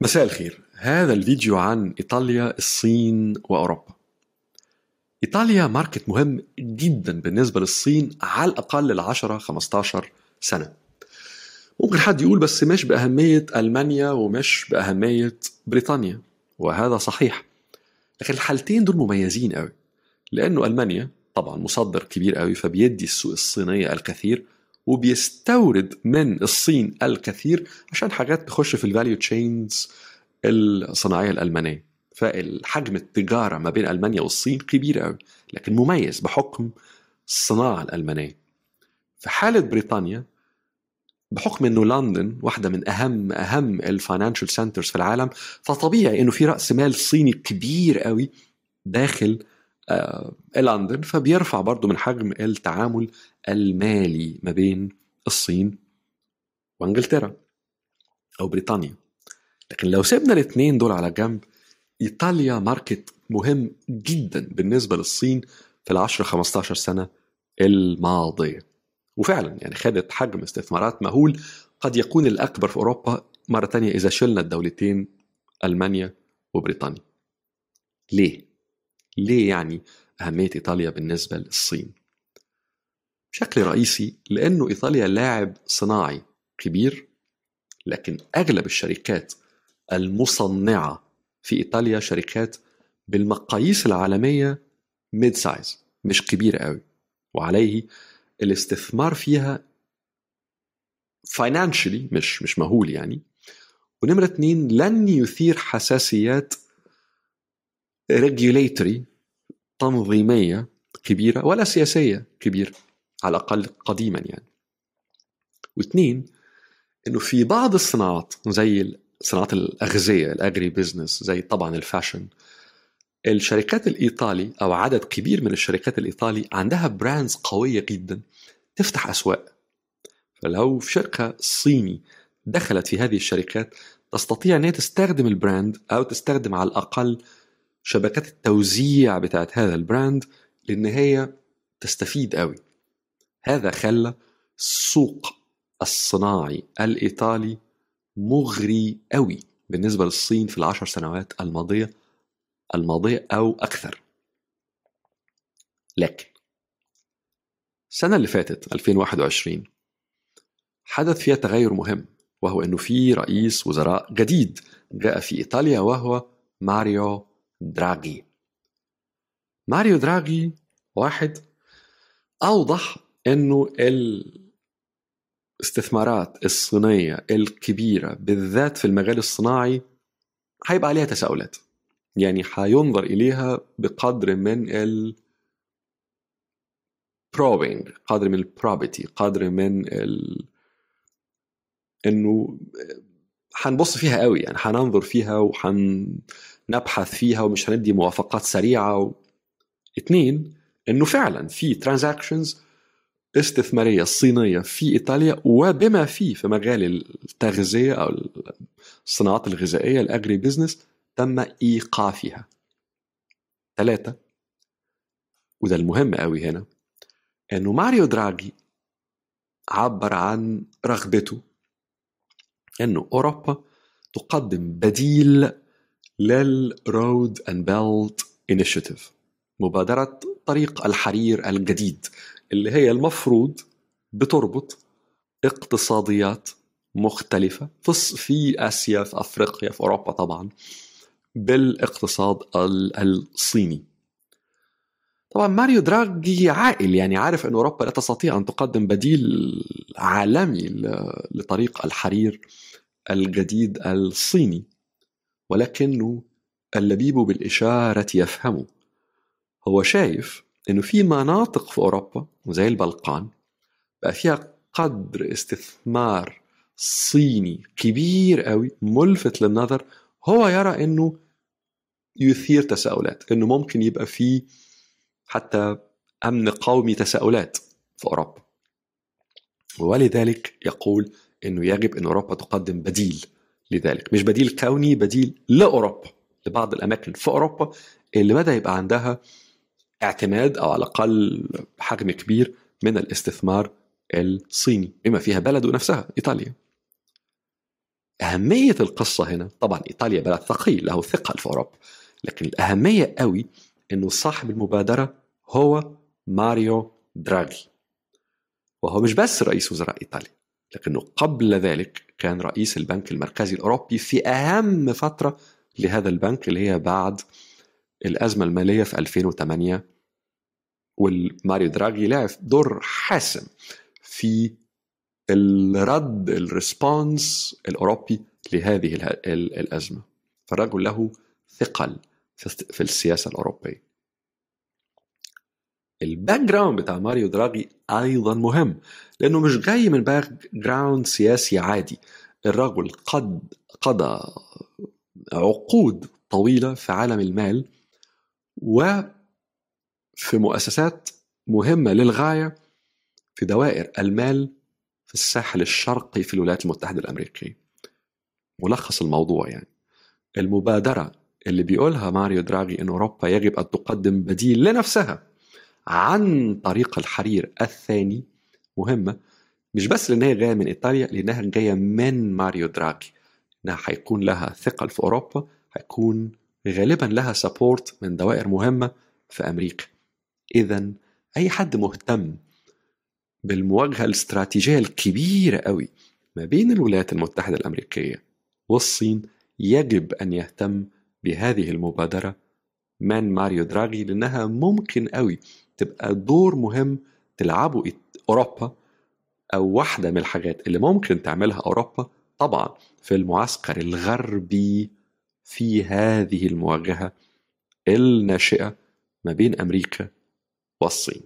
مساء الخير. هذا الفيديو عن إيطاليا الصين وأوروبا. إيطاليا market مهم جدا بالنسبة للصين على الأقل ال 10 15 سنة. ممكن حد يقول بس مش بأهمية ألمانيا ومش بأهمية بريطانيا وهذا صحيح. لكن الحالتين دول مميزين قوي لأنه ألمانيا طبعا مصدر كبير قوي فبيدي السوق الصينية الكثير وبيستورد من الصين الكثير عشان حاجات تخش في ال value chains الصناعية الألمانية. فالحجم التجارة ما بين ألمانيا والصين كبير قوي لكن مميز بحكم الصناعة الألمانية. في حالة بريطانيا بحكم إنه لندن واحدة من أهم أهم ال financial centers في العالم فطبيعي إنه في رأس مال صيني كبير قوي داخل لندن فبيرفع برضه من حجم التعامل المالي ما بين الصين وإنجلترا أو بريطانيا. لكن لو سيبنا الاثنين دول على جنب إيطاليا ماركت مهم جدا بالنسبة للصين في العشر 15 سنة الماضية. وفعلا يعني خدت حجم استثمارات مهول قد يكون الأكبر في أوروبا مرة تانية إذا شلنا الدولتين ألمانيا وبريطانيا. ليه؟ ليه يعني أهمية إيطاليا بالنسبة للصين؟ بشكل رئيسي لأنه إيطاليا لاعب صناعي كبير لكن أغلب الشركات المصنعة في إيطاليا شركات بالمقاييس العالمية mid size مش كبيرة قوي وعليه الاستثمار فيها financially مش مش مهول يعني. ونمرة اتنين لن يثير حساسيات regulatory تنظيمية كبيرة ولا سياسية كبيرة على الأقل قديما يعني. واثنين إنه في بعض الصناعات زي صناعات الأغذية ال agribusiness زي طبعا ال fashion الشركات الإيطالي أو عدد كبير من الشركات الإيطالي عندها brands قوية جدا تفتح أسواق. فلو في شركة صيني دخلت في هذه الشركات تستطيع أن تستخدم ال brand أو تستخدم على الأقل شبكات التوزيع بتاعت هذا البراند لأن هي تستفيد قوي. هذا خلى السوق الصناعي الإيطالي مغري قوي بالنسبة للصين في العشر سنوات الماضية الماضية أو أكثر. لكن السنة اللي فاتت 2021 حدث فيها تغير مهم وهو أنه في رئيس وزراء جديد جاء في إيطاليا وهو ماريو دراغي. ماريو دراغي واحد أوضح أنه الاستثمارات الصينية الكبيرة بالذات في المجال الصناعي هيبقى عليها تساؤلات. يعني حينظر إليها بقدر من ال probing قدر من البروبيتي قدر من ال إنه حنبص فيها قوي يعني حننظر فيها وحنبحث فيها ومش هندي موافقات سريعة و... اتنين إنه فعلا في transactions استثمارية صينية في إيطاليا وبما فيه في مجال التغذية أو الصناعات الغذائية ال agribusiness تم إيقافها. ثلاثة وده المهم قوي هنا إنه ماريو دراغي عبر عن رغبته انه أوروبا تقدم بديل لل Road and Belt Initiative مبادرة طريق الحرير الجديد اللي هي المفروض بتربط اقتصاديات مختلفة في آسيا في أفريقيا في أوروبا طبعا بالاقتصاد الصيني. طبعا ماريو دراغي عاقل يعني عارف أن أوروبا لا تستطيع أن تقدم بديل عالمي لطريق الحرير الجديد الصيني. ولكنه اللبيب بالإشارة يفهم هو شايف إنه في مناطق في أوروبا زي البلقان بقى فيها قدر استثمار صيني كبير قوي ملفت للنظر. هو يرى إنه يثير تساؤلات إنه ممكن يبقى في حتى أمن قومي تساؤلات في أوروبا. ولذلك يقول إنه يجب إن أوروبا تقدم بديل لذلك. مش بديل كوني بديل لأوروبا لبعض الأماكن في أوروبا اللي بدأ يبقى عندها اعتماد أو على الأقل حجم كبير من الاستثمار الصيني بما فيها بلده نفسها إيطاليا. أهمية القصة هنا طبعا إيطاليا بلد ثقيل له ثقل في أوروبا لكن الأهمية قوي أنه صاحب المبادرة هو ماريو دراغي. وهو مش بس رئيس وزراء إيطاليا لكنه قبل ذلك كان رئيس البنك المركزي الأوروبي في أهم فترة لهذا البنك اللي هي بعد الأزمة المالية في 2008 والماريو دراغي لعب دور حاسم في الرد ال response الأوروبي لهذه الأزمة. فالرجل له ثقل. في السياسة الأوروبية. ال background بتاع ماريو دراغي أيضا مهم لأنه مش جاي من background سياسي عادي. الرجل قد قضى عقود طويلة في عالم المال وفي مؤسسات مهمة للغاية في دوائر المال في الساحل الشرقي في الولايات المتحدة الأمريكية. ملخص الموضوع يعني. المبادرة اللي بيقولها ماريو دراغي إن أوروبا يجب أن تقدم بديل لنفسها عن طريق الحرير الثاني مهمة مش بس لأنها جاية من إيطاليا لأنها جاية من ماريو دراغي. إنها حيكون لها ثقل في أوروبا حيكون غالبا لها سبورت من دوائر مهمة في أمريكا إذا أي حد مهتم بالمواجهة الاستراتيجية الكبيرة قوي ما بين الولايات المتحدة الأمريكية والصين يجب أن يهتم بهذه المبادرة من ماريو دراغي لأنها ممكن قوي تبقى دور مهم تلعبه أوروبا أو واحدة من الحاجات اللي ممكن تعملها أوروبا. طبعا في المعسكر الغربي في هذه المواجهة الناشئة ما بين أمريكا والصين.